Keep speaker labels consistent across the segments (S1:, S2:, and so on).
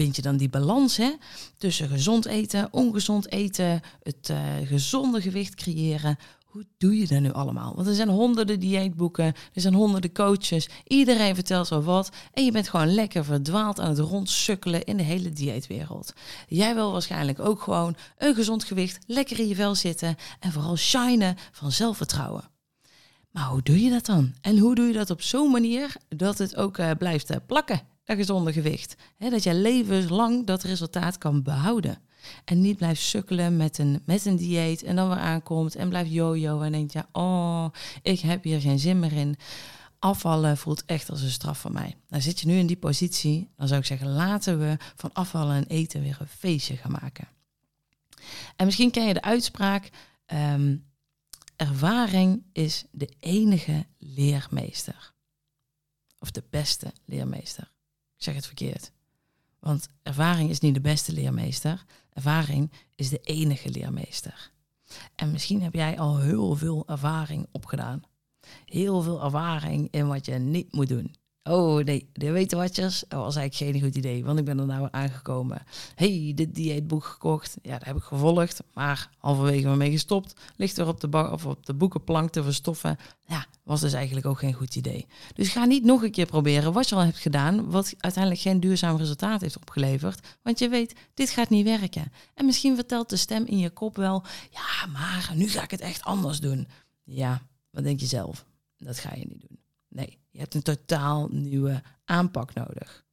S1: Vind je dan die balans hè? tussen gezond eten, ongezond eten, het uh, gezonde gewicht creëren? Hoe doe je dat nu allemaal? Want er zijn honderden dieetboeken, er zijn honderden coaches, iedereen vertelt zo wat en je bent gewoon lekker verdwaald aan het rondsukkelen in de hele dieetwereld. Jij wil waarschijnlijk ook gewoon een gezond gewicht, lekker in je vel zitten en vooral shinen van zelfvertrouwen. Maar hoe doe je dat dan? En hoe doe je dat op zo'n manier dat het ook uh, blijft uh, plakken? Gezonde gewicht. dat je levenslang dat resultaat kan behouden. En niet blijft sukkelen met een, met een dieet en dan weer aankomt en blijft jojo en denkt, ja, oh, ik heb hier geen zin meer in. Afvallen voelt echt als een straf voor mij. Nou zit je nu in die positie, dan zou ik zeggen, laten we van afvallen en eten weer een feestje gaan maken. En misschien ken je de uitspraak, ehm, ervaring is de enige leermeester. Of de beste leermeester. Ik zeg het verkeerd. Want ervaring is niet de beste leermeester. Ervaring is de enige leermeester. En misschien heb jij al heel veel ervaring opgedaan. Heel veel ervaring in wat je niet moet doen. Oh nee, de weten watjes, dat was eigenlijk geen goed idee, want ik ben er nou aangekomen. hey, dit dieetboek gekocht. Ja, dat heb ik gevolgd, maar halverwege me mee gestopt. Ligt er op de, of op de boekenplank te verstoffen. Ja, was dus eigenlijk ook geen goed idee. Dus ga niet nog een keer proberen wat je al hebt gedaan, wat uiteindelijk geen duurzaam resultaat heeft opgeleverd. Want je weet, dit gaat niet werken. En misschien vertelt de stem in je kop wel, ja, maar nu ga ik het echt anders doen. Ja, wat denk je zelf? Dat ga je niet doen. Nee, je hebt een totaal nieuwe aanpak nodig.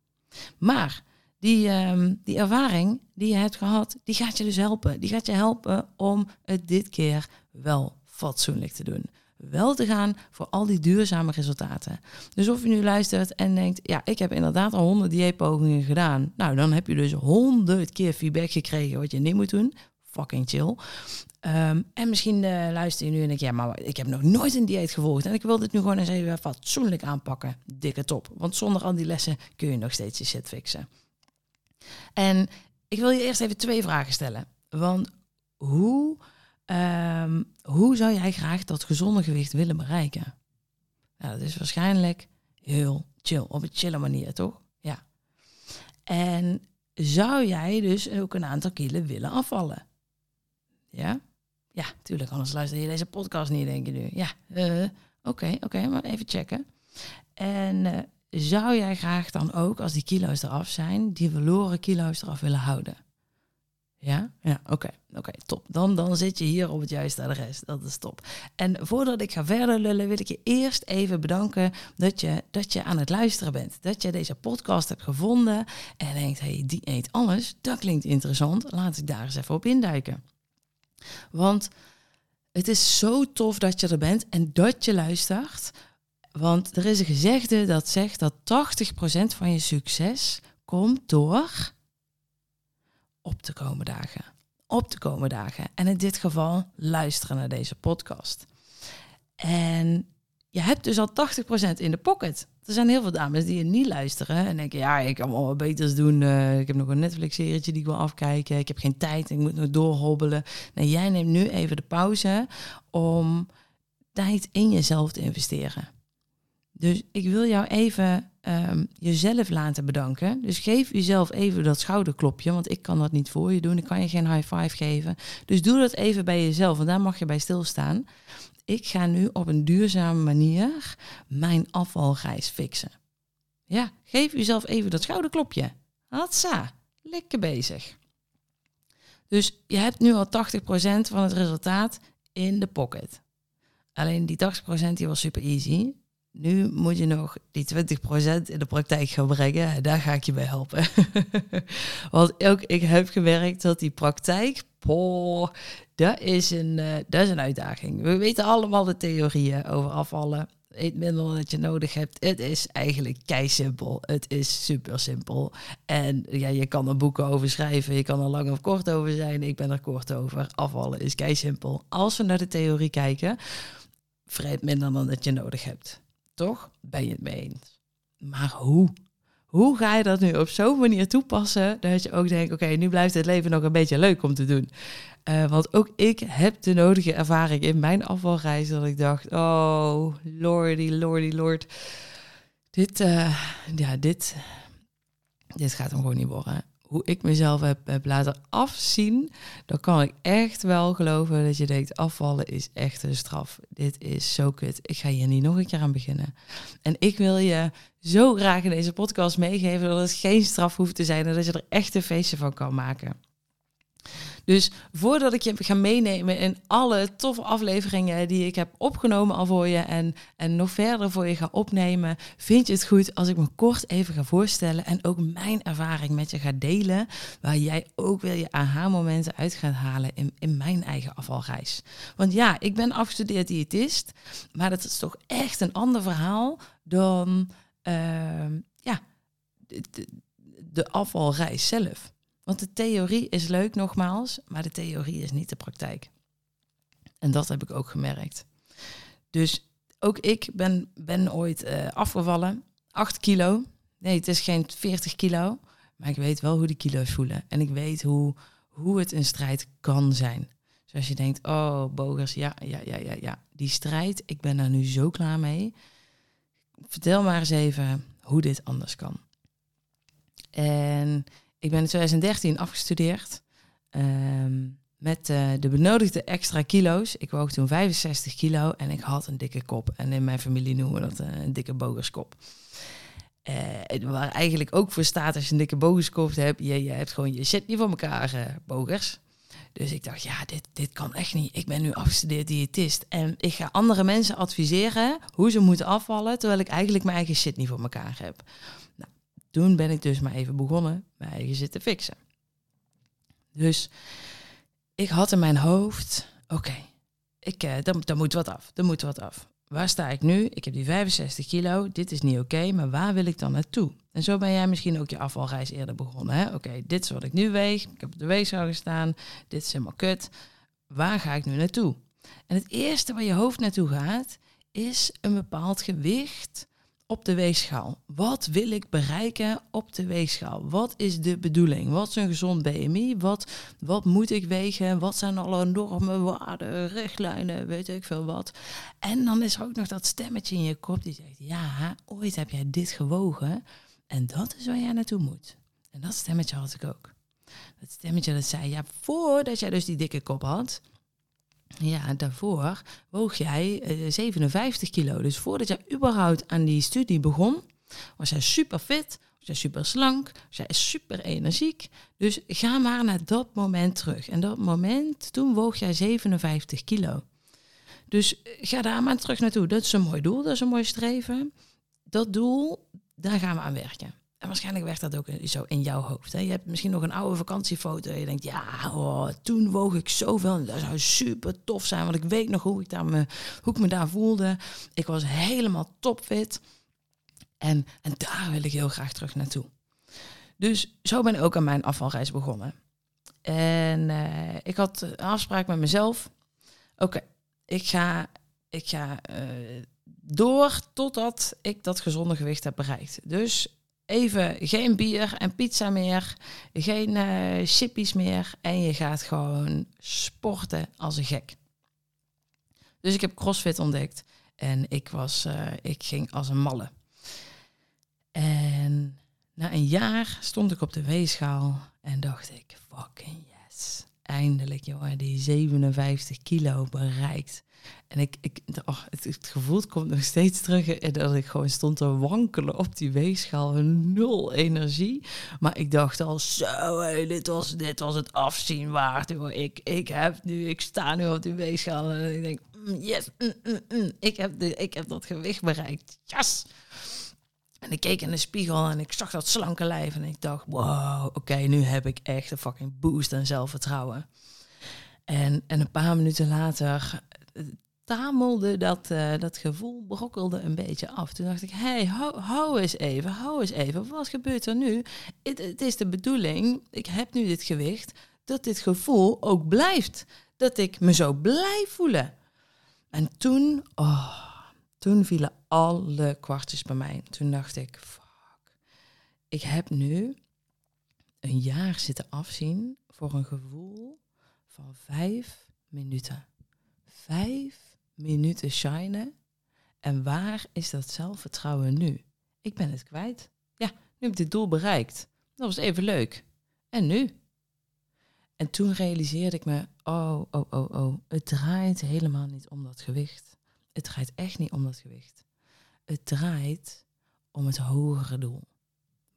S1: Maar die, um, die ervaring die je hebt gehad, die gaat je dus helpen. Die gaat je helpen om het dit keer wel fatsoenlijk te doen. Wel te gaan voor al die duurzame resultaten. Dus of je nu luistert en denkt, ja, ik heb inderdaad al honderd dieetpogingen gedaan. Nou, dan heb je dus honderd keer feedback gekregen wat je niet moet doen. Fucking chill. Um, en misschien uh, luister je nu en denk ja, maar ik heb nog nooit een dieet gevolgd. En ik wil dit nu gewoon eens even fatsoenlijk aanpakken. Dikke top. Want zonder al die lessen kun je nog steeds je shit fixen. En ik wil je eerst even twee vragen stellen. Want hoe, um, hoe zou jij graag dat gezonde gewicht willen bereiken? Nou, dat is waarschijnlijk heel chill. Op een chille manier, toch? Ja. En zou jij dus ook een aantal kilo willen afvallen? Ja? Ja, tuurlijk, anders luister je deze podcast niet, denk je nu. Ja, uh, oké, oké, maar even checken. En uh, zou jij graag dan ook, als die kilo's eraf zijn, die verloren kilo's eraf willen houden? Ja, ja oké, oké, top. Dan, dan zit je hier op het juiste adres. Dat is top. En voordat ik ga verder lullen, wil ik je eerst even bedanken dat je, dat je aan het luisteren bent. Dat je deze podcast hebt gevonden en denkt, hey, die eet alles. Dat klinkt interessant. Laat ik daar eens even op induiken. Want het is zo tof dat je er bent en dat je luistert. Want er is een gezegde dat zegt dat 80% van je succes komt door op te komen dagen. Op te komen dagen. En in dit geval luisteren naar deze podcast. En je hebt dus al 80% in de pocket. Er zijn heel veel dames die je niet luisteren en denken, ja, ik kan wel wat beters doen. Uh, ik heb nog een Netflix-serietje die ik wil afkijken. Ik heb geen tijd, ik moet nog doorhobbelen. Nee, jij neemt nu even de pauze om tijd in jezelf te investeren. Dus ik wil jou even um, jezelf laten bedanken. Dus geef jezelf even dat schouderklopje, want ik kan dat niet voor je doen. Ik kan je geen high five geven. Dus doe dat even bij jezelf, en daar mag je bij stilstaan ik ga nu op een duurzame manier mijn afvalreis fixen. Ja, geef jezelf even dat schouderklopje. Hatsa, lekker bezig. Dus je hebt nu al 80% van het resultaat in de pocket. Alleen die 80% die was super easy. Nu moet je nog die 20% in de praktijk gaan brengen. Daar ga ik je bij helpen. Want ook ik heb gewerkt dat die praktijk, poh, dat is, een, uh, dat is een uitdaging. We weten allemaal de theorieën over afvallen. eet minder dan dat je nodig hebt. Het is eigenlijk kei simpel. Het is super simpel. En ja, je kan er boeken over schrijven. Je kan er lang of kort over zijn. Ik ben er kort over. Afvallen is kei simpel. Als we naar de theorie kijken, vreet minder dan dat je nodig hebt. Toch? Ben je het mee eens? Maar hoe? Hoe ga je dat nu op zo'n manier toepassen dat je ook denkt: oké, nu blijft het leven nog een beetje leuk om te doen? Uh, want ook ik heb de nodige ervaring in mijn afvalreis dat ik dacht: oh, lordy, lordy, lord. Dit, uh, ja, dit, dit gaat hem gewoon niet worden hoe ik mezelf heb, laten afzien, dan kan ik echt wel geloven dat je denkt, afvallen is echt een straf. Dit is zo kut. Ik ga hier niet nog een keer aan beginnen. En ik wil je zo graag in deze podcast meegeven dat het geen straf hoeft te zijn en dat je er echt een feestje van kan maken. Dus voordat ik je ga meenemen in alle toffe afleveringen die ik heb opgenomen al voor je en, en nog verder voor je ga opnemen, vind je het goed als ik me kort even ga voorstellen en ook mijn ervaring met je ga delen, waar jij ook weer je aha-momenten uit gaat halen in, in mijn eigen afvalreis. Want ja, ik ben afgestudeerd diëtist, maar dat is toch echt een ander verhaal dan uh, ja, de afvalreis zelf. Want de theorie is leuk nogmaals, maar de theorie is niet de praktijk. En dat heb ik ook gemerkt. Dus ook ik ben, ben ooit uh, afgevallen. 8 kilo. Nee, het is geen 40 kilo. Maar ik weet wel hoe die kilo's voelen. En ik weet hoe, hoe het een strijd kan zijn. Zoals je denkt, oh, bogers, ja, ja, ja, ja, ja. Die strijd, ik ben daar nu zo klaar mee. Vertel maar eens even hoe dit anders kan. En ik ben in 2013 afgestudeerd ehm, met uh, de benodigde extra kilo's. Ik woog toen 65 kilo en ik had een dikke kop. En in mijn familie noemen we dat uh, een dikke bogerskop. Uh, waar eigenlijk ook voor staat als je een dikke bogerskop hebt, je, je hebt gewoon je shit niet voor elkaar, bogers. Dus ik dacht, ja, dit, dit kan echt niet. Ik ben nu afgestudeerd diëtist. En ik ga andere mensen adviseren hoe ze moeten afvallen, terwijl ik eigenlijk mijn eigen shit niet voor elkaar heb. Ben ik dus maar even begonnen mijn eigen zitten fixen. Dus ik had in mijn hoofd, oké, ik uh, daar, moet wat af, er moet wat af. Waar sta ik nu? Ik heb die 65 kilo, dit is niet oké, maar waar wil ik dan naartoe? En zo ben jij misschien ook je afvalreis eerder begonnen. Oké, dit is wat ik nu weeg, ik heb op de weegschaal gestaan, dit is helemaal kut. Waar ga ik nu naartoe? En het eerste waar je hoofd naartoe gaat, is een bepaald gewicht op de weegschaal. Wat wil ik bereiken op de weegschaal? Wat is de bedoeling? Wat is een gezond BMI? Wat, wat moet ik wegen? Wat zijn alle normen, waarden, richtlijnen, weet ik veel wat? En dan is er ook nog dat stemmetje in je kop die zegt: Ja, ooit heb jij dit gewogen en dat is waar jij naartoe moet. En dat stemmetje had ik ook. Dat stemmetje dat zei: Ja, voordat jij dus die dikke kop had, ja, daarvoor woog jij 57 eh, kilo. Dus voordat jij überhaupt aan die studie begon, was jij super fit, was jij super slank, was jij super energiek. Dus ga maar naar dat moment terug. En dat moment, toen woog jij 57 kilo. Dus eh, ga daar maar terug naartoe. Dat is een mooi doel, dat is een mooi streven. Dat doel, daar gaan we aan werken. En waarschijnlijk werkt dat ook zo in jouw hoofd. Hè? Je hebt misschien nog een oude vakantiefoto. En je denkt, ja, oh, toen woog ik zoveel. Dat zou super tof zijn. Want ik weet nog hoe ik, daar me, hoe ik me daar voelde. Ik was helemaal topfit. En, en daar wil ik heel graag terug naartoe. Dus zo ben ik ook aan mijn afvalreis begonnen. En uh, ik had een afspraak met mezelf. Oké, ik ga, ik ga uh, door totdat ik dat gezonde gewicht heb bereikt. Dus even geen bier en pizza meer, geen uh, chippies meer en je gaat gewoon sporten als een gek. Dus ik heb CrossFit ontdekt en ik, was, uh, ik ging als een malle. En na een jaar stond ik op de weegschaal en dacht ik, fucking yes. Eindelijk, jongen, die 57 kilo bereikt. En ik, ik, oh, het, gevoel komt nog steeds terug. Dat ik gewoon stond te wankelen op die weegschaal. Nul energie. Maar ik dacht al, zo, dit, was, dit was het afzien waard. Ik, ik, heb nu, ik sta nu op die weegschaal. En ik denk, mm, yes, mm, mm, ik, heb de, ik heb dat gewicht bereikt. Yes! En ik keek in de spiegel en ik zag dat slanke lijf. En ik dacht, wow, oké, nu heb ik echt een fucking boost aan zelfvertrouwen. En, en een paar minuten later tamelde dat, uh, dat gevoel, brokkelde een beetje af. Toen dacht ik, hé, hey, hou, hou eens even, hou eens even. Wat gebeurt er nu? Het, het is de bedoeling, ik heb nu dit gewicht, dat dit gevoel ook blijft. Dat ik me zo blij voelen. En toen, oh, toen vielen alle kwartjes bij mij. Toen dacht ik, fuck, ik heb nu een jaar zitten afzien voor een gevoel van vijf minuten. Vijf minuten shinen. En waar is dat zelfvertrouwen nu? Ik ben het kwijt. Ja, nu heb ik dit doel bereikt. Dat was even leuk. En nu? En toen realiseerde ik me, oh, oh, oh, oh, het draait helemaal niet om dat gewicht. Het draait echt niet om dat gewicht. Het draait om het hogere doel.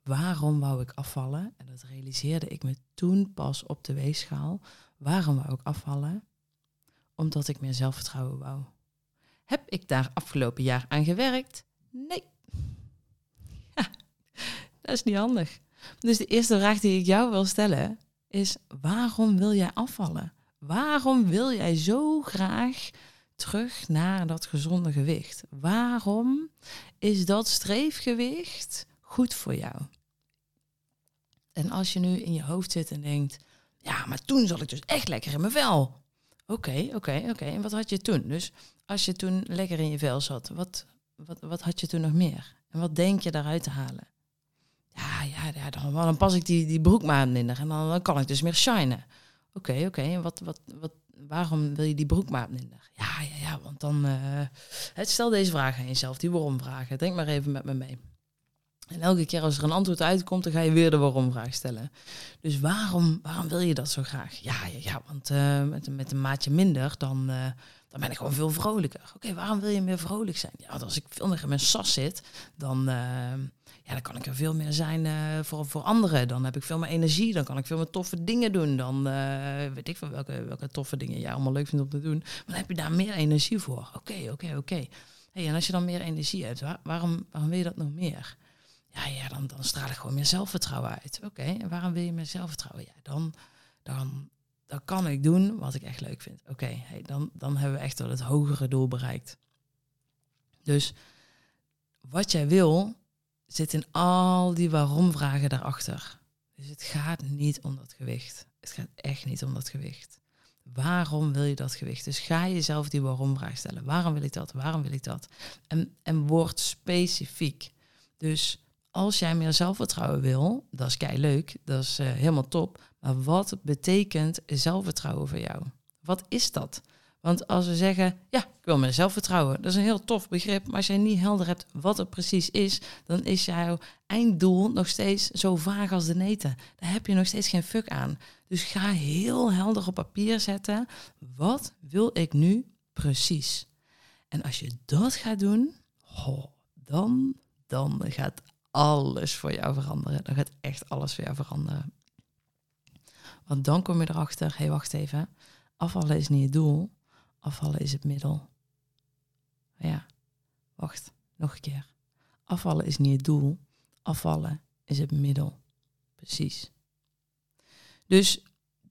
S1: Waarom wou ik afvallen? En dat realiseerde ik me toen pas op de weegschaal. Waarom wou ik afvallen? Omdat ik meer zelfvertrouwen wou. Heb ik daar afgelopen jaar aan gewerkt? Nee. Dat is niet handig. Dus de eerste vraag die ik jou wil stellen is: waarom wil jij afvallen? Waarom wil jij zo graag terug naar dat gezonde gewicht? Waarom is dat streefgewicht goed voor jou? En als je nu in je hoofd zit en denkt: ja, maar toen zat ik dus echt lekker in mijn vel. Oké, oké, oké. En wat had je toen? Dus als je toen lekker in je vel zat, wat, wat, wat had je toen nog meer? En wat denk je daaruit te halen? Ja, ja, dan, dan pas ik die, die broekmaat minder en dan, dan kan ik dus meer shinen. Oké, oké. En wat, wat, wat, waarom wil je die broekmaat minder? Ja, ja, ja, want dan... Uh, stel deze vraag aan jezelf, die waarom vragen. Denk maar even met me mee. En elke keer als er een antwoord uitkomt, dan ga je weer de waarom-vraag stellen. Dus waarom, waarom wil je dat zo graag? Ja, ja, ja want uh, met, met een maatje minder, dan, uh, dan ben ik gewoon veel vrolijker. Oké, waarom wil je meer vrolijk zijn? Ja, want als ik veel meer in mijn sas zit, dan, dan kan ik er veel meer zijn voor, voor anderen. Dan heb ik veel meer energie, dan kan ik veel meer toffe dingen doen. Dan weet ik van welke, welke toffe dingen jij allemaal leuk vindt om te doen. Maar dan heb je daar meer energie voor. Oké, oké, oké. Hey, en als je dan meer energie hebt, waarom, waarom wil je dat nog meer? Ja, ja dan, dan straal ik gewoon meer zelfvertrouwen uit. Oké, en waarom wil je meer zelfvertrouwen? Ja, dan, dan, dan kan ik doen wat ik echt leuk vind. Oké, hey, dan, dan hebben we echt wel het hogere doel bereikt. Dus wat jij wil, zit al die waarom-vragen daarachter. Dus het gaat niet om dat gewicht. Het gaat echt niet om dat gewicht. Waarom wil je dat gewicht? Dus ga jezelf die waarom-vraag stellen. Waarom wil ik dat? Waarom wil ik dat? En, en word specifiek. Dus als jij meer zelfvertrouwen wil, dat is kei leuk, dat is uh, helemaal top. Maar wat betekent zelfvertrouwen voor jou? Wat is dat? Want als we zeggen, ja, ik wil meer zelfvertrouwen, dat is een heel tof begrip. Maar als jij niet helder hebt wat het precies is, dan is jouw einddoel nog steeds zo vaag als de neten. Daar heb je nog steeds geen fuck aan. Dus ga heel helder op papier zetten, wat wil ik nu precies? En als je dat gaat doen, dan, dan gaat alles voor jou veranderen. Dan gaat echt alles voor jou veranderen. Want dan kom je erachter, hé hey, wacht even, afvallen is niet het doel, afvallen is het middel. Ja, wacht, nog een keer. Afvallen is niet het doel, afvallen is het middel. Precies. Dus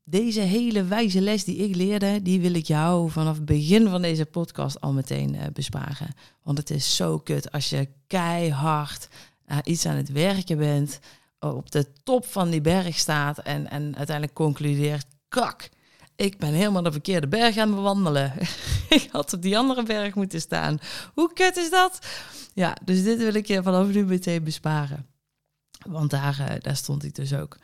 S1: deze hele wijze les die ik leerde, die wil ik jou vanaf het begin van deze podcast al meteen uh, besparen. Want het is zo kut als je keihard uh, iets aan het werken bent, op de top van die berg staat en, en uiteindelijk concludeert, kak, ik ben helemaal de verkeerde berg aan het bewandelen. ik had op die andere berg moeten staan. Hoe kut is dat? Ja, dus dit wil ik je vanaf nu meteen besparen. Want daar, uh, daar stond ik dus ook.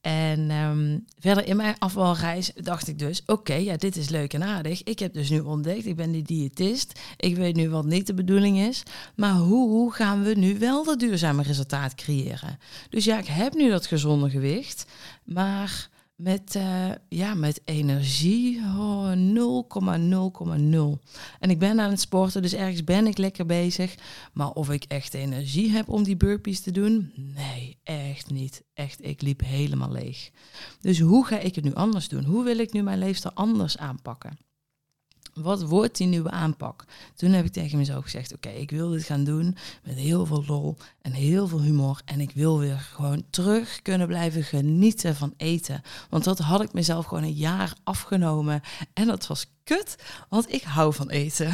S1: En ehm, verder in mijn afvalreis dacht ik dus, oké, ja, dit is leuk en aardig. Ik heb dus nu ontdekt, ik ben die diëtist. Ik weet nu wat niet de bedoeling is. Maar hoe gaan we nu wel dat duurzame resultaat creëren? Dus ja, ik heb nu dat gezonde gewicht. Maar met, uh, ja, met energie oh, 0,0,0. En ik ben aan het sporten, dus ergens ben ik lekker bezig. Maar of ik echt energie heb om die burpees te doen? Nee, echt niet. Echt, ik liep helemaal leeg. Dus hoe ga ik het nu anders doen? Hoe wil ik nu mijn leefstijl anders aanpakken? Wat wordt die nieuwe aanpak? Toen heb ik tegen mezelf gezegd: Oké, ik wil dit gaan doen met heel veel lol en heel veel humor. En ik wil weer gewoon terug kunnen blijven genieten van eten. Want dat had ik mezelf gewoon een jaar afgenomen. En dat was kut, want ik hou van eten.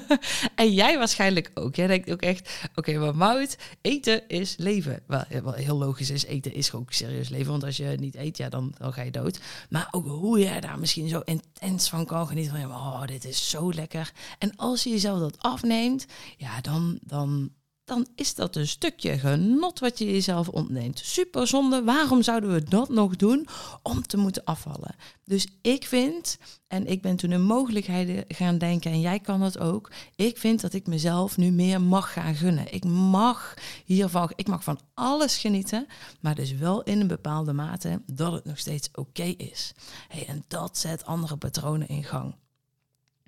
S1: en jij waarschijnlijk ook. Jij denkt ook echt, oké, maar Mout, eten is leven. Wel, wel, heel logisch is, eten is ook serieus leven. Want als je niet eet, ja, dan, dan ga je dood. Maar ook hoe jij daar misschien zo intens van kan genieten. Van, oh, dit is zo lekker. En als je jezelf dat afneemt, ja, dan, dan dan is dat een stukje genot wat je jezelf ontneemt. Super zonde. Waarom zouden we dat nog doen om te moeten afvallen? Dus ik vind, en ik ben toen een mogelijkheden gaan denken, en jij kan dat ook. Ik vind dat ik mezelf nu meer mag gaan gunnen. Ik mag hiervan, ik mag van alles genieten, maar dus wel in een bepaalde mate dat het nog steeds oké is. Hey, en dat zet andere patronen in gang.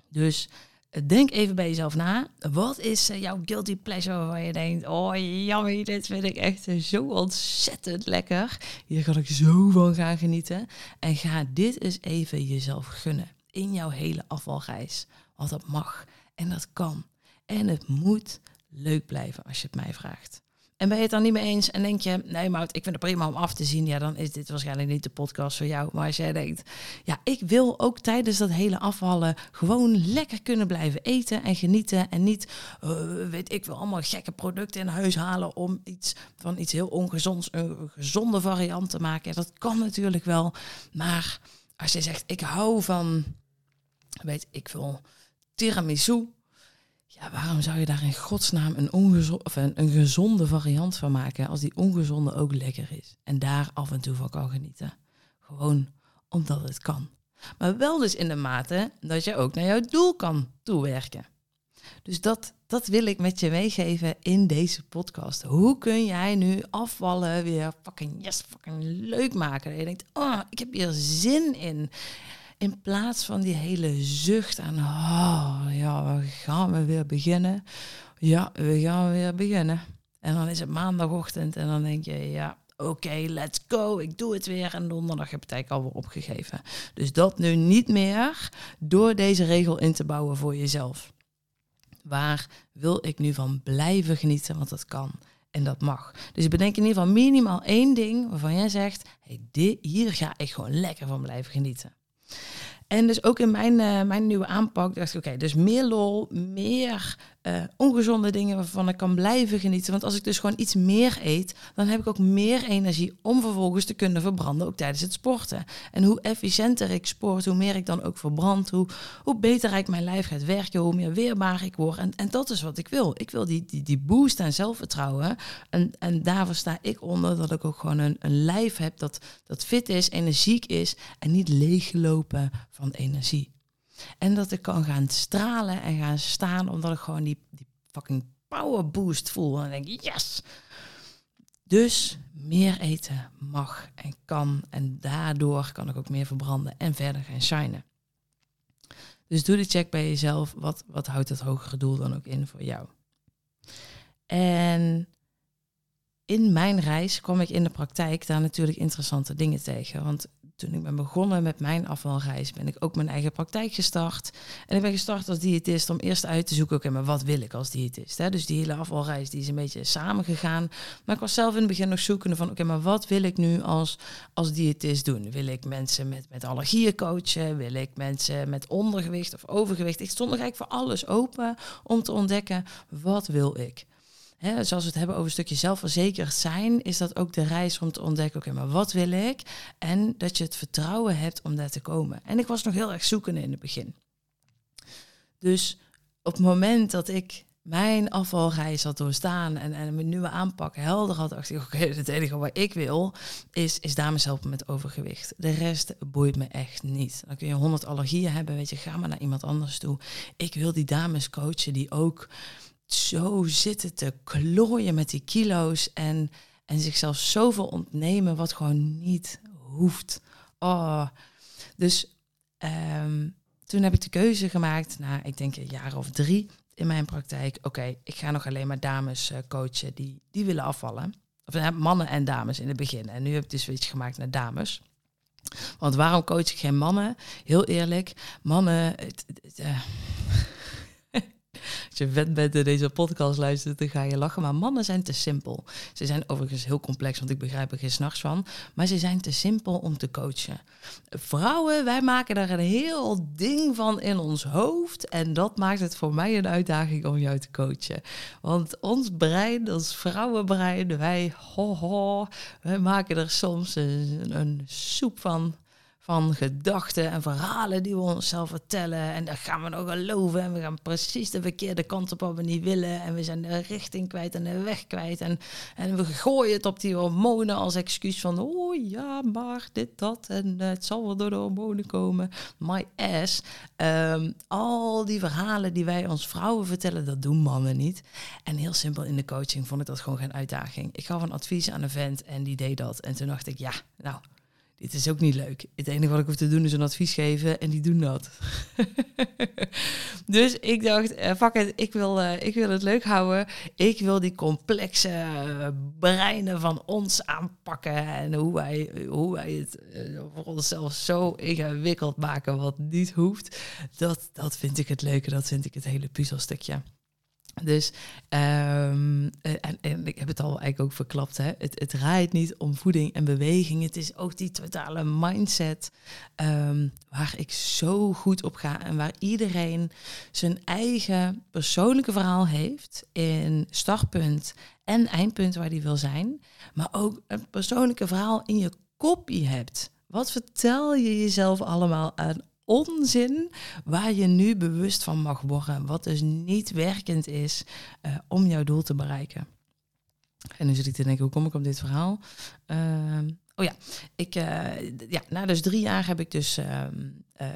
S1: Dus Denk even bij jezelf na. Wat is eh, jouw guilty pleasure waar je denkt: Oh, jammer, dit vind ik echt zo ontzettend lekker. Hier kan ik zo van gaan genieten. En ga dit eens even jezelf gunnen in jouw hele afvalreis. Want dat mag en dat kan. En het moet leuk blijven als je het mij vraagt. En ben je het dan niet mee eens en denk je, nee Mout, ik vind het prima om af te zien, ja, dan is dit waarschijnlijk niet de podcast voor jou. Maar als jij denkt, ja, ik wil ook tijdens dat hele afvallen gewoon lekker kunnen blijven eten en genieten en niet, uh, weet ik wel, allemaal gekke producten in huis halen om iets van iets heel ongezonds, een gezonde variant te maken. Dat kan natuurlijk wel, maar als je zegt, ik hou van, weet ik veel, tiramisu, ja, waarom zou je daar in godsnaam een, ongezonde, of een, gezonde variant van maken als die ongezonde ook lekker is? En daar af en toe van kan genieten. Gewoon omdat het kan. Maar wel dus in de mate dat je ook naar jouw doel kan toewerken. Dus dat, dat wil ik met je meegeven in deze podcast. Hoe kun jij nu afvallen weer fucking yes, fucking leuk maken? Dat je denkt, oh, ik heb hier zin in. In plaats van die hele zucht aan, oh ja, we gaan we weer beginnen. Ja, we gaan weer beginnen. En dan is het maandagochtend en dan denk je, ja, oké, let's go, ik doe het weer. En donderdag heb je het eigenlijk alweer opgegeven. Dus dat nu niet meer door deze regel in te bouwen voor jezelf. Waar wil ik nu van blijven genieten, want dat kan. En dat mag. Dus bedenk in ieder geval minimaal één ding waarvan jij zegt: hey, dit, hier ga ik gewoon lekker van blijven genieten. En dus ook in mijn, uh, mijn nieuwe aanpak dacht ik, oké, dus meer lol, meer uh, ongezonde dingen waarvan ik kan blijven genieten. Want als ik dus gewoon iets meer eet, dan heb ik ook meer energie om vervolgens te kunnen verbranden, ook tijdens het sporten. En hoe efficiënter ik sport, hoe meer ik dan ook verbrand, hoe, hoe beter ik mijn lijf gaat werken, hoe meer weerbaar ik word. En, en dat is wat ik wil. Ik wil die, die, die boost aan zelfvertrouwen. En, en daarvoor sta ik onder dat ik ook gewoon een, een lijf heb dat, dat fit is, energiek is en niet leeglopen van energie. En dat ik kan gaan stralen en gaan staan omdat ik gewoon die, die fucking power boost voel. En dan denk ik, yes! Dus meer eten mag en kan. En daardoor kan ik ook meer verbranden en verder gaan shinen. Dus doe de check bij jezelf. Wat, wat houdt het hogere doel dan ook in voor jou? En in mijn reis kwam ik in de praktijk daar natuurlijk interessante dingen tegen. Want toen ik ben begonnen met mijn afvalreis, ben ik ook mijn eigen praktijk gestart. En ik ben gestart als diëtist om eerst uit te zoeken, oké, maar wat wil ik als diëtist? Hè? Dus die hele afvalreis die is een beetje samengegaan. Maar ik was zelf in het begin nog zoekende van, oké, maar wat wil ik nu als, als diëtist doen? Wil ik mensen met, met allergieën coachen? Wil ik mensen met ondergewicht of overgewicht? Ik stond nog eigenlijk voor alles open om te ontdekken, wat wil ik? Hè, zoals we het hebben over een stukje zelfverzekerd zijn, is dat ook de reis om te ontdekken, oké, maar wat wil ik? En dat je het vertrouwen hebt om daar te komen. En ik was nog heel erg zoekende in het begin. Dus op het moment dat ik mijn afvalreis had doorstaan en, en mijn nieuwe aanpak helder had, dacht ik, oké, het enige wat ik wil is, is dames helpen met overgewicht. De rest boeit me echt niet. Dan kun je honderd allergieën hebben, weet je, ga maar naar iemand anders toe. Ik wil die dames coachen die ook zo zitten te klooien met die kilo's en, en zichzelf zoveel ontnemen wat gewoon niet hoeft. Oh. Dus um, toen heb ik de keuze gemaakt, na ik denk een jaar of drie in mijn praktijk. Oké, ik ga nog alleen maar dames uh, coachen die, die willen afvallen. Of uh, mannen en dames in het begin. En nu heb ik de switch gemaakt naar dames. Want waarom coach ik geen mannen? Heel eerlijk, mannen. Uh, Als je vet bent en deze podcast luistert, dan ga je lachen. Maar mannen zijn te simpel. Ze zijn overigens heel complex, want ik begrijp er geen s'nachts van. Maar ze zijn te simpel om te coachen. Vrouwen, wij maken daar een heel ding van in ons hoofd. En dat maakt het voor mij een uitdaging om jou te coachen. Want ons brein, ons vrouwenbrein, wij, ho, ho, wij maken er soms een, een soep van van gedachten en verhalen die we onszelf vertellen. En daar gaan we nog geloven. En we gaan precies de verkeerde kant op wat we niet willen. En we zijn de richting kwijt en de weg kwijt. En, en we gooien het op die hormonen als excuus van... oh ja, maar dit, dat. En het zal wel door de hormonen komen. My ass. Ehm, al die verhalen die wij ons vrouwen vertellen, dat doen mannen niet. En heel simpel in de coaching vond ik dat gewoon geen uitdaging. Ik gaf een advies aan een vent en die deed dat. En toen dacht ik, ja, nou dit is ook niet leuk. Het enige wat ik hoef te doen is een advies geven en die doen dat. dus ik dacht, uh, fuck it, ik wil, uh, ik wil het leuk houden. Ik wil die complexe breinen van ons aanpakken en hoe wij, hoe wij het voor onszelf zo ingewikkeld maken wat niet hoeft. Dat, dat vind ik het leuke, dat vind ik het hele puzzelstukje. Dus, um, en, en, ik heb het al eigenlijk ook verklapt, hè? Het, het draait niet om voeding en beweging. Het is ook die totale mindset um, waar ik zo goed op ga en waar iedereen zijn eigen persoonlijke verhaal heeft in startpunt en eindpunt waar die wil zijn. Maar ook een persoonlijke verhaal in je kopie hebt. Wat vertel je jezelf allemaal aan onzin waar je nu bewust van mag worden. Wat dus niet werkend is uh, om jouw doel te bereiken. En nu zit ik te denken, hoe kom ik op dit verhaal? Uh, oh ja, ik, uh, ja, na dus drie jaar heb ik dus ehm, eh,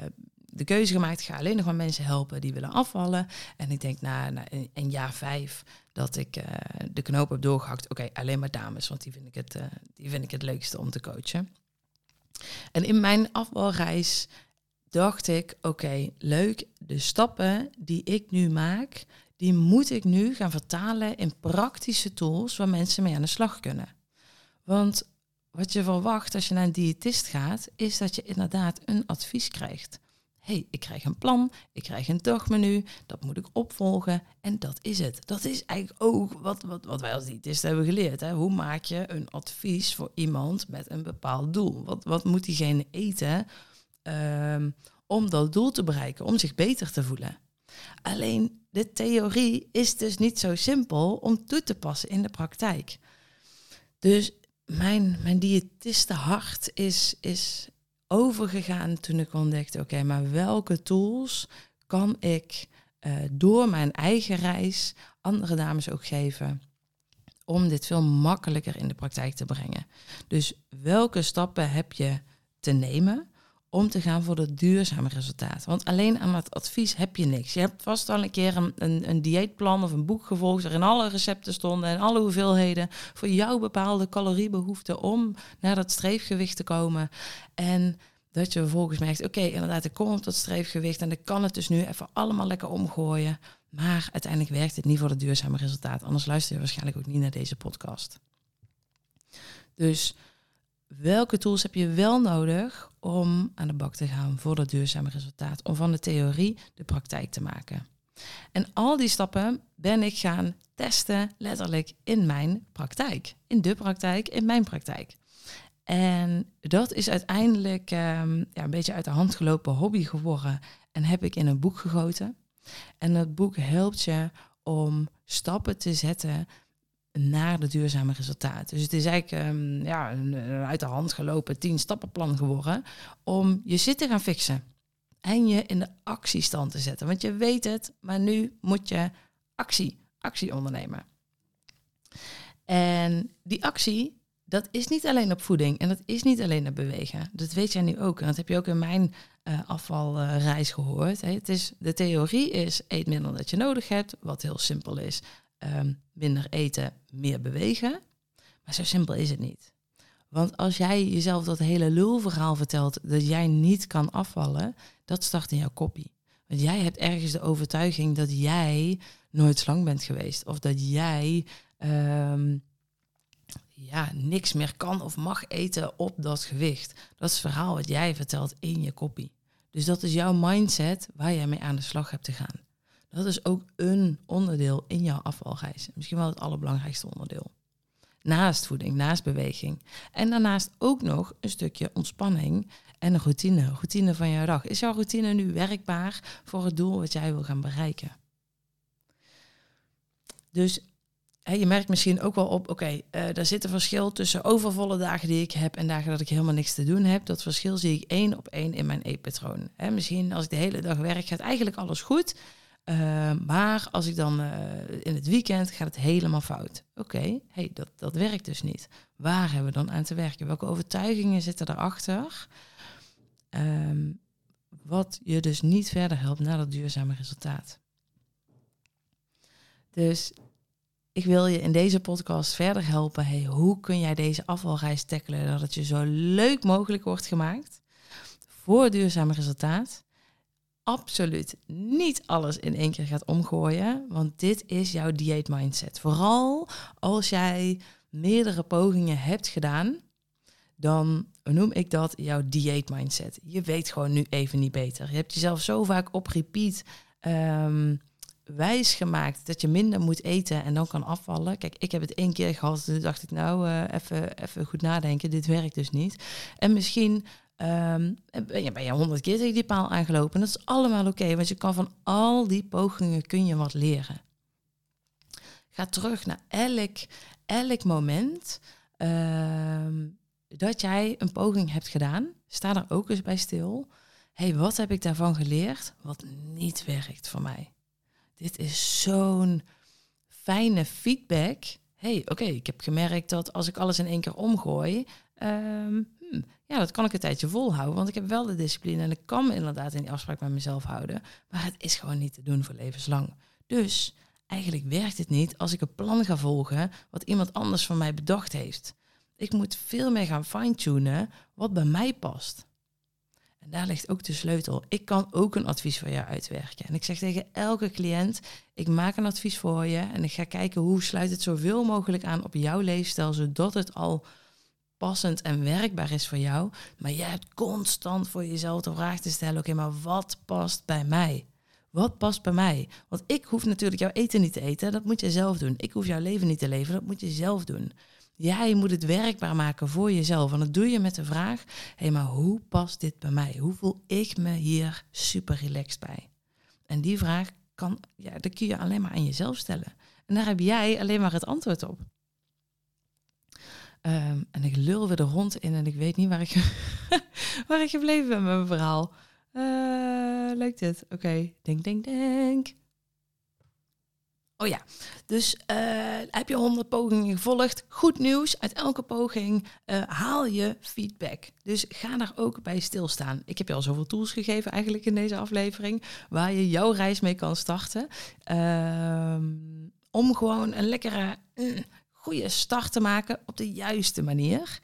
S1: de keuze gemaakt. Ik ga alleen nog maar mensen helpen die willen afvallen. En ik denk na, na een, jaar vijf dat ik de knoop heb doorgehakt. Oké, alleen maar dames, want die vind, ik het, die vind ik het leukste om te coachen. En in mijn afvalreis dacht ik, oké, leuk, de stappen die ik nu maak, die moet ik nu gaan vertalen in praktische tools waar mensen mee aan de slag kunnen. Want wat je verwacht als je naar een diëtist gaat, is dat je inderdaad een advies krijgt. hey, ik krijg een plan, ik krijg een dagmenu, dat moet ik opvolgen en dat is het. Dat is eigenlijk ook wat, wat, wat wij als diëtist hebben geleerd. Hè? Hoe maak je een advies voor iemand met een bepaald doel? Wat, wat moet diegene eten um, om dat doel te bereiken, om zich beter te voelen. Alleen de theorie is dus niet zo simpel om toe te passen in de praktijk. Dus mijn, mijn diëtistenhart is, is overgegaan toen ik ontdekte, oké, maar welke tools kan ik uh, door mijn eigen reis andere dames ook geven om dit veel makkelijker in de praktijk te brengen. Dus welke stappen heb je te nemen om te gaan voor dat duurzame resultaat. Want alleen aan het advies heb je niks. Je hebt vast al een keer een, een, een dieetplan of een boek gevolgd waarin alle recepten stonden en alle hoeveelheden voor jouw bepaalde caloriebehoeften om naar dat streefgewicht te komen. En dat je vervolgens merkt, oké, inderdaad, ik kom op dat streefgewicht en ik kan het dus nu even allemaal lekker omgooien. Maar uiteindelijk werkt het niet voor het duurzame resultaat. Anders luister je waarschijnlijk ook niet naar deze podcast. Dus welke tools heb je wel nodig om aan de bak te gaan voor dat duurzame resultaat? Om van de theorie de praktijk te maken. En al die stappen ben ik gaan testen, letterlijk in mijn praktijk. In de praktijk, in mijn praktijk. En dat is uiteindelijk um, ja, een beetje uit de hand gelopen hobby geworden. En heb ik in een boek gegoten. En dat boek helpt je om stappen te zetten naar de duurzame resultaat. Dus het is eigenlijk um, ja, een, uit de hand gelopen tien stappenplan geworden om je zit te gaan fixen en je in de actiestand te zetten. Want je weet het, maar nu moet je actie, actie ondernemen. En die actie, dat is niet alleen op voeding en dat is niet alleen op bewegen. Dat weet jij nu ook. En dat heb je ook in mijn uh, afvalreis gehoord. het is, de theorie is eet minder dan dat je nodig hebt, wat heel simpel is. Um, minder eten, meer bewegen. Maar zo simpel is het niet. Want als jij jezelf dat hele lulverhaal vertelt dat jij niet kan afvallen, dat start in jouw kopie. Want jij hebt ergens de overtuiging dat jij nooit slang bent geweest. Of dat jij um, ja, niks meer kan of mag eten op dat gewicht. Dat is het verhaal wat jij vertelt in je kopie. Dus dat is jouw mindset waar jij mee aan de slag hebt te gaan. Dat is ook een onderdeel in jouw afvalreis. Misschien wel het allerbelangrijkste onderdeel. Naast voeding, naast beweging. En daarnaast ook nog een stukje ontspanning en een routine. Routine van jouw dag. Is jouw routine nu werkbaar voor het doel wat jij wil gaan bereiken? Dus je merkt misschien ook wel op, oké, okay, uh, daar zit een verschil tussen overvolle dagen die ik heb en dagen dat ik helemaal niks te doen heb. Dat verschil zie ik één op één in mijn eetpatroon. Misschien als ik de hele dag werk, gaat eigenlijk alles goed. Uh, maar als ik dan uh, in het weekend gaat het helemaal fout. Oké, hey, dat, dat werkt dus niet. Waar hebben we dan aan te werken? Welke overtuigingen zitten erachter? Um, wat je dus niet verder helpt naar dat duurzame resultaat. Dus ik wil je in deze podcast verder helpen. Hey, hoe kun jij deze afvalreis tackelen dat het je zo leuk mogelijk wordt gemaakt voor duurzame resultaat? Absoluut niet alles in één keer gaat omgooien, want dit is jouw dieet mindset. Vooral als jij meerdere pogingen hebt gedaan, dan noem ik dat jouw dieet mindset. Je weet gewoon nu even niet beter. Je hebt jezelf zo vaak op repeat um, wijs gemaakt dat je minder moet eten en dan kan afvallen. Kijk, ik heb het één keer gehad. Toen dacht ik, nou, uh, even, even goed nadenken. Dit werkt dus niet. En misschien um, ben, je, je honderd keer tegen die paal aangelopen. Dat is allemaal oké, want je kan van al die pogingen kun je wat leren. Ga terug naar elk, elk moment uh, dat jij een poging hebt gedaan. Sta daar ook eens bij stil. hey, wat heb ik daarvan geleerd wat niet werkt voor mij? dit is zo'n fijne feedback. hey, oké, ik heb gemerkt dat als ik alles in één keer omgooi, um, ja, dat kan ik een tijdje volhouden, want ik heb wel de discipline en ik kan me inderdaad in die afspraak met mezelf houden, maar het is gewoon niet te doen voor levenslang. Dus eigenlijk werkt het niet als ik een plan ga volgen wat iemand anders van mij bedacht heeft. Ik moet veel meer gaan fine-tunen wat bij mij past. En daar ligt ook de sleutel. Ik kan ook een advies voor jou uitwerken. En ik zeg tegen elke cliënt, ik maak een advies voor je en ik ga kijken hoe sluit het zoveel mogelijk aan op jouw leefstijl, zodat het al passend en werkbaar is voor jou. Maar jij hebt constant voor jezelf de vraag te stellen, oké, maar wat past bij mij? Wat past bij mij? Want ik hoef natuurlijk jouw eten niet te eten, dat moet je zelf doen. Ik hoef jouw leven niet te leven, dat moet je zelf doen. Jij moet het werkbaar maken voor jezelf. En dat doe je met de vraag: hé, hey, maar hoe past dit bij mij? Hoe voel ik me hier super relaxed bij? En die vraag kan, ja, dat kun je alleen maar aan jezelf stellen. En daar heb jij alleen maar het antwoord op. Um, en ik lul weer de hond in en ik weet niet waar ik, waar ik gebleven ben met mijn verhaal. Uh, leuk dit. Oké, okay. denk, denk, denk. Oh ja, dus uh, heb je 100 pogingen gevolgd? Goed nieuws, uit elke poging uh, haal je feedback. Dus ga daar ook bij stilstaan. Ik heb je al zoveel tools gegeven eigenlijk in deze aflevering, waar je jouw reis mee kan starten. Uh, om gewoon een lekkere, mm, goede start te maken op de juiste manier.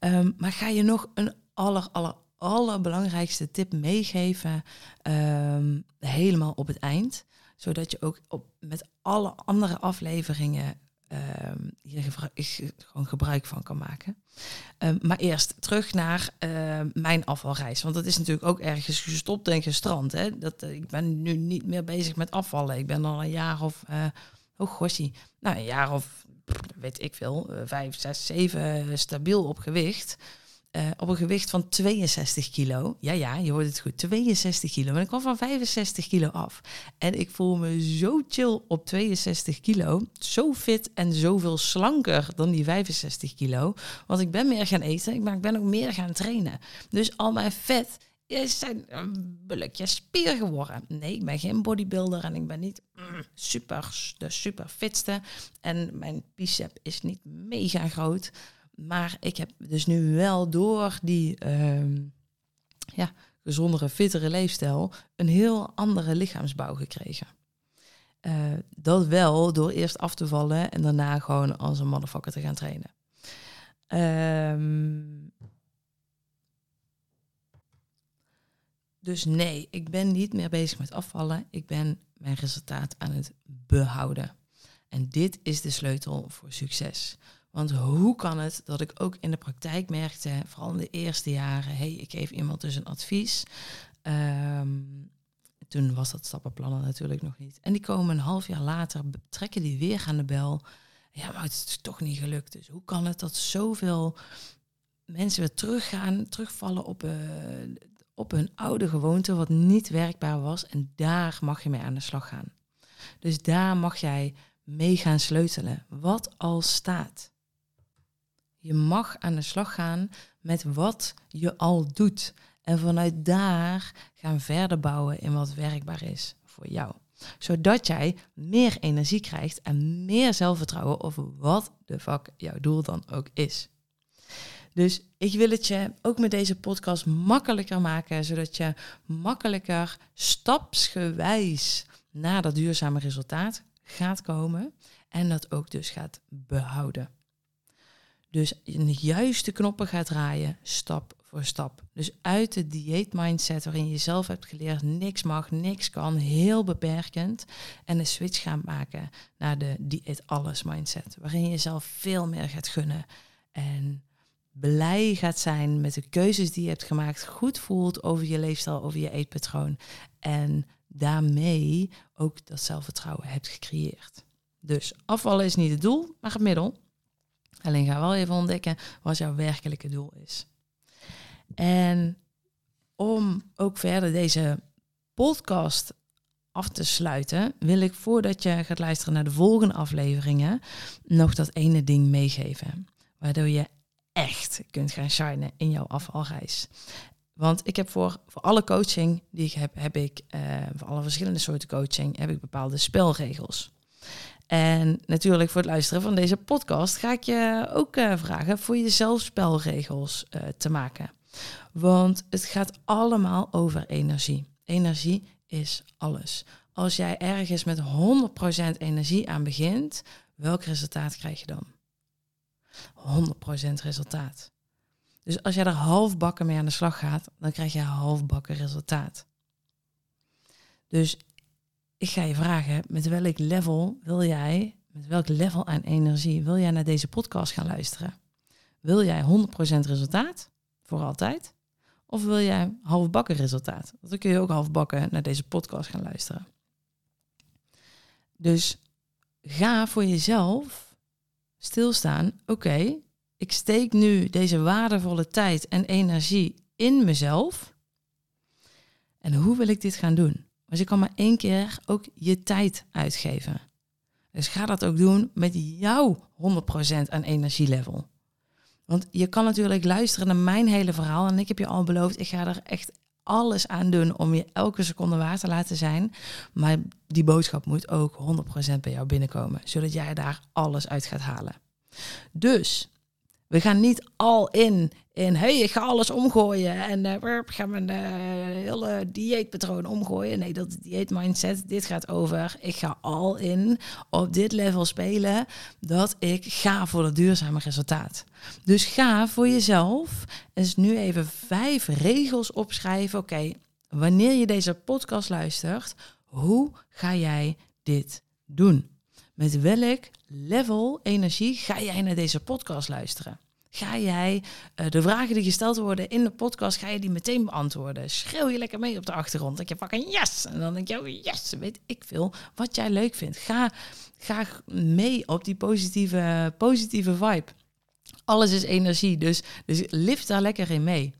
S1: Um, maar ga je nog een aller, aller, allerbelangrijkste tip meegeven, um, helemaal op het eind zodat je ook op, met alle andere afleveringen um, hier gewoon gebruik van kan maken. Maar eerst terug naar mijn afvalreis. Want dat is natuurlijk ook ergens gestopt en gestrand. Hè? Dat, uh, ik ben nu niet meer bezig met afvallen. Ik ben al een jaar of, uh, oh gossie, nou een jaar of, weet ik veel, vijf, zes, zeven stabiel op gewicht. Uh, op een gewicht van 62 kilo. Ja, ja, je hoort het goed. 62 kilo. En ik kwam van 65 kilo af. En ik voel me zo chill op 62 kilo. Zo fit en zoveel slanker dan die 65 kilo. Want ik ben meer gaan eten, maar ik ben ook meer gaan trainen. Dus al mijn vet is zijn een bulletje spier geworden. Nee, ik ben geen bodybuilder en ik ben niet mm, super, de super fitste. En mijn bicep is niet mega groot. Maar ik heb dus nu wel door die uh, ja, gezondere, fittere leefstijl een heel andere lichaamsbouw gekregen. Uh, dat wel door eerst af te vallen en daarna gewoon als een motherfucker te gaan trainen. Um, dus nee, ik ben niet meer bezig met afvallen. Ik ben mijn resultaat aan het behouden. En dit is de sleutel voor succes. Want hoe kan het dat ik ook in de praktijk merkte, vooral in de eerste jaren, hey, ik geef iemand dus een advies. Um, Toen was dat stappenplan natuurlijk nog niet. En die komen een half jaar later, trekken die weer aan de bel. Ja, maar het is toch niet gelukt. Dus hoe kan het dat zoveel mensen weer teruggaan, terugvallen op, uh, op hun oude gewoonte, wat niet werkbaar was. En daar mag je mee aan de slag gaan. Dus daar mag jij mee gaan sleutelen. Wat al staat. Je mag aan de slag gaan met wat je al doet. En vanuit daar gaan verder bouwen in wat werkbaar is voor jou. Zodat jij meer energie krijgt en meer zelfvertrouwen over wat de fuck jouw doel dan ook is. Dus ik wil het je ook met deze podcast makkelijker maken, zodat je makkelijker stapsgewijs naar dat duurzame resultaat gaat komen en dat ook dus gaat behouden. Dus de juiste knoppen gaat draaien, stap voor stap. Dus uit de dieet mindset waarin je zelf hebt geleerd niks mag, niks kan, heel beperkend. En een switch gaan maken naar de dieet alles mindset. Waarin je jezelf veel meer gaat gunnen. En blij gaat zijn met de keuzes die je hebt gemaakt. Goed voelt over je leefstijl, over je eetpatroon. En daarmee ook dat zelfvertrouwen hebt gecreëerd. Dus afvallen is niet het doel, maar het middel. Alleen ga wel even ontdekken wat jouw werkelijke doel is. En om ook verder deze podcast af te sluiten, wil ik voordat je gaat luisteren naar de volgende afleveringen nog dat ene ding meegeven. Waardoor je echt kunt gaan shinen in jouw afvalreis. Want ik heb voor, voor alle coaching die ik heb, heb ik, uh, voor alle verschillende soorten coaching, heb ik bepaalde spelregels. En natuurlijk voor het luisteren van deze podcast ga ik je ook uh, vragen voor jezelf spelregels uh, te maken. Want het gaat allemaal over energie. Energie is alles. Als jij ergens met 100% energie aan begint, welk resultaat krijg je dan? 100% resultaat. Dus als jij er halfbakken mee aan de slag gaat, dan krijg je halfbakken resultaat. Dus ik ga je vragen, met welk level wil jij, met welk level aan energie wil jij naar deze podcast gaan luisteren? Wil jij 100% resultaat voor altijd? Of wil jij halfbakken resultaat? Dan kun je ook halfbakken naar deze podcast gaan luisteren. Dus ga voor jezelf stilstaan. Oké, ik steek nu deze waardevolle tijd en energie in mezelf. En hoe wil ik dit gaan doen? Want je kan maar één keer ook je tijd uitgeven. Dus ga dat ook doen met jouw 100% aan energielevel. Want je kan natuurlijk luisteren naar mijn hele verhaal. En ik heb je al beloofd, ik ga er echt alles aan doen om je elke seconde waar te laten zijn. Maar die boodschap moet ook 100% bij jou binnenkomen. Zodat jij daar alles uit gaat halen. Dus we gaan niet al in in hey, ik ga alles omgooien en uh, ik ga mijn uh, hele dieetpatroon omgooien. Nee, dat dieet mindset. Dit gaat over, ik ga al in op dit level spelen dat ik ga voor het duurzame resultaat. Dus ga voor jezelf eens nu even vijf regels opschrijven. Oké, wanneer je deze podcast luistert, hoe ga jij dit doen? Met welk level energie ga jij naar deze podcast luisteren? Ga jij uh, de vragen die gesteld worden in de podcast, ga je die meteen beantwoorden? Schreeuw je lekker mee op de achtergrond. Dat je pakken yes. En dan denk je, oh yes, weet ik veel wat jij leuk vindt. Ga, ga mee op die positieve, positieve vibe. Alles is energie, dus, dus lift daar lekker in mee.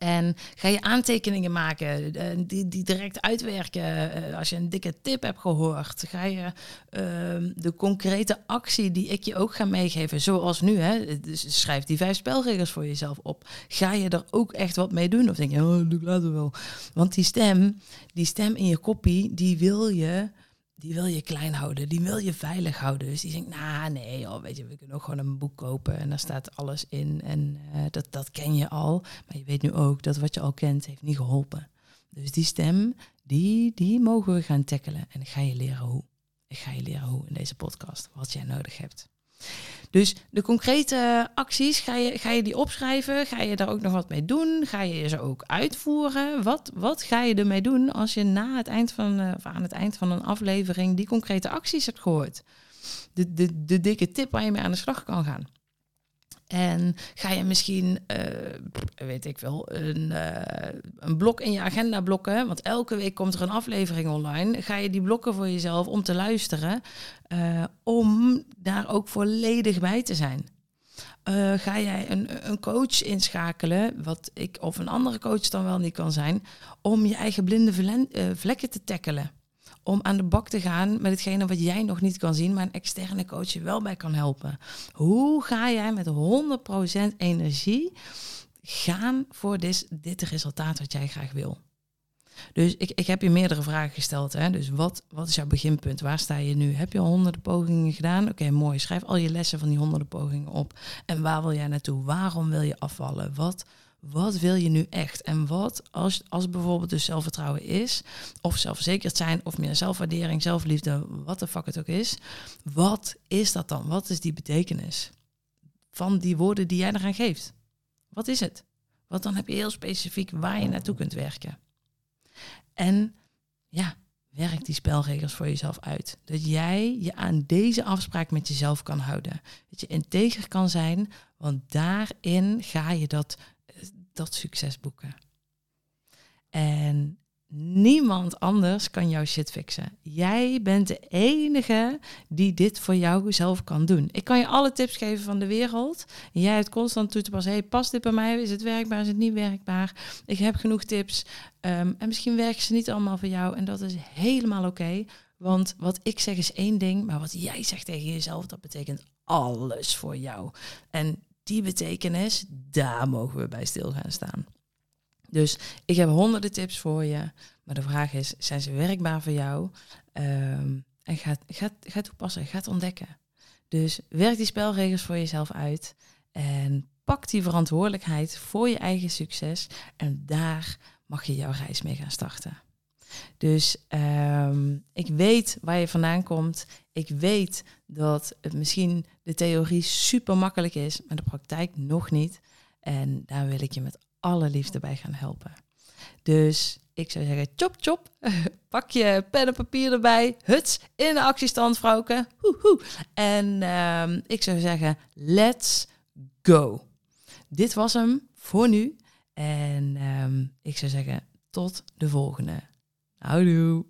S1: En ga je aantekeningen maken, eh, die, die direct uitwerken. Eh, als je een dikke tip hebt gehoord, ga je ehm, de concrete actie die ik je ook ga meegeven, zoals nu, hè, schrijf die vijf spelregels voor jezelf op. Ga je er ook echt wat mee doen? Of denk je, oh, doe later wel. Want die stem, die stem in je kopie, die wil je die wil je klein houden, die wil je veilig houden. Dus die denkt, nou nee, oh, weet je, we kunnen ook gewoon een boek kopen en daar staat alles in. En uh, dat, dat ken je al. Maar je weet nu ook dat wat je al kent, heeft niet geholpen. Dus die stem, die, die mogen we gaan tackelen. En ik ga je leren hoe. Ik ga je leren hoe in deze podcast, wat jij nodig hebt. Dus de concrete acties, ga je, ga je die opschrijven? Ga je daar ook nog wat mee doen? Ga je ze ook uitvoeren? Wat, wat ga je ermee doen als je na het eind van, uh, of aan het eind van een aflevering die concrete acties hebt gehoord? De, de, de dikke tip waar je mee aan de slag kan gaan. En ga je misschien, uh, weet ik wel, een, uh, een blok in je agenda blokken. Want elke week komt er een aflevering online. Ga je die blokken voor jezelf om te luisteren. Uh, om daar ook volledig bij te zijn. ga jij een, een coach inschakelen, wat ik of een andere coach dan wel niet kan zijn, om je eigen blinde vlekken te tackelen om aan de bak te gaan met hetgene wat jij nog niet kan zien, maar een externe coach je wel bij kan helpen. Hoe ga jij met 100% energie gaan voor dit, dit resultaat wat jij graag wil? Dus ik, ik heb je meerdere vragen gesteld. Hè? Dus wat, wat is jouw beginpunt? Waar sta je nu? Heb je al honderden pogingen gedaan? Oké, mooi. Schrijf al je lessen van die honderden pogingen op. En waar wil jij naartoe? Waarom wil je afvallen? Wat wat wil je nu echt? En wat als, als bijvoorbeeld dus zelfvertrouwen is, of zelfverzekerd zijn, of meer zelfwaardering, zelfliefde, wat de fuck het ook is. Wat is dat dan? Wat is die betekenis van die woorden die jij eraan geeft? Wat is het? Want dan heb je heel specifiek waar je naartoe kunt werken. En ja, werk die spelregels voor jezelf uit. Dat jij je aan deze afspraak met jezelf kan houden. Dat je integer kan zijn, want daarin ga je dat dat succes boeken. En niemand anders kan jouw shit fixen. Jij bent de enige die dit voor jou zelf kan doen. Ik kan je alle tips geven van de wereld. jij hebt constant toe te passen. Hey, past dit bij mij? Is het werkbaar? Is het niet werkbaar? Ik heb genoeg tips. Ehm, en misschien werken ze niet allemaal voor jou. En dat is helemaal oké. want wat ik zeg is één ding, maar wat jij zegt tegen jezelf, dat betekent alles voor jou. En die betekenis, daar mogen we bij stil gaan staan. Dus ik heb honderden tips voor je. Maar de vraag is, zijn ze werkbaar voor jou? Um, en ga, ga, ga toepassen, ga het ontdekken. Dus werk die spelregels voor jezelf uit. En pak die verantwoordelijkheid voor je eigen succes. En daar mag je jouw reis mee gaan starten. Dus um, ik weet waar je vandaan komt. Ik weet dat het misschien de theorie super makkelijk is, maar de praktijk nog niet. En daar wil ik je met alle liefde bij gaan helpen. Dus ik zou zeggen, chop chop, pak je pen en papier erbij, huts, in de actiestand vrouwke. Hoehoe. En um, ik zou zeggen, let's go. Dit was hem voor nu. En um, ik zou zeggen, tot de volgende. Houdoe.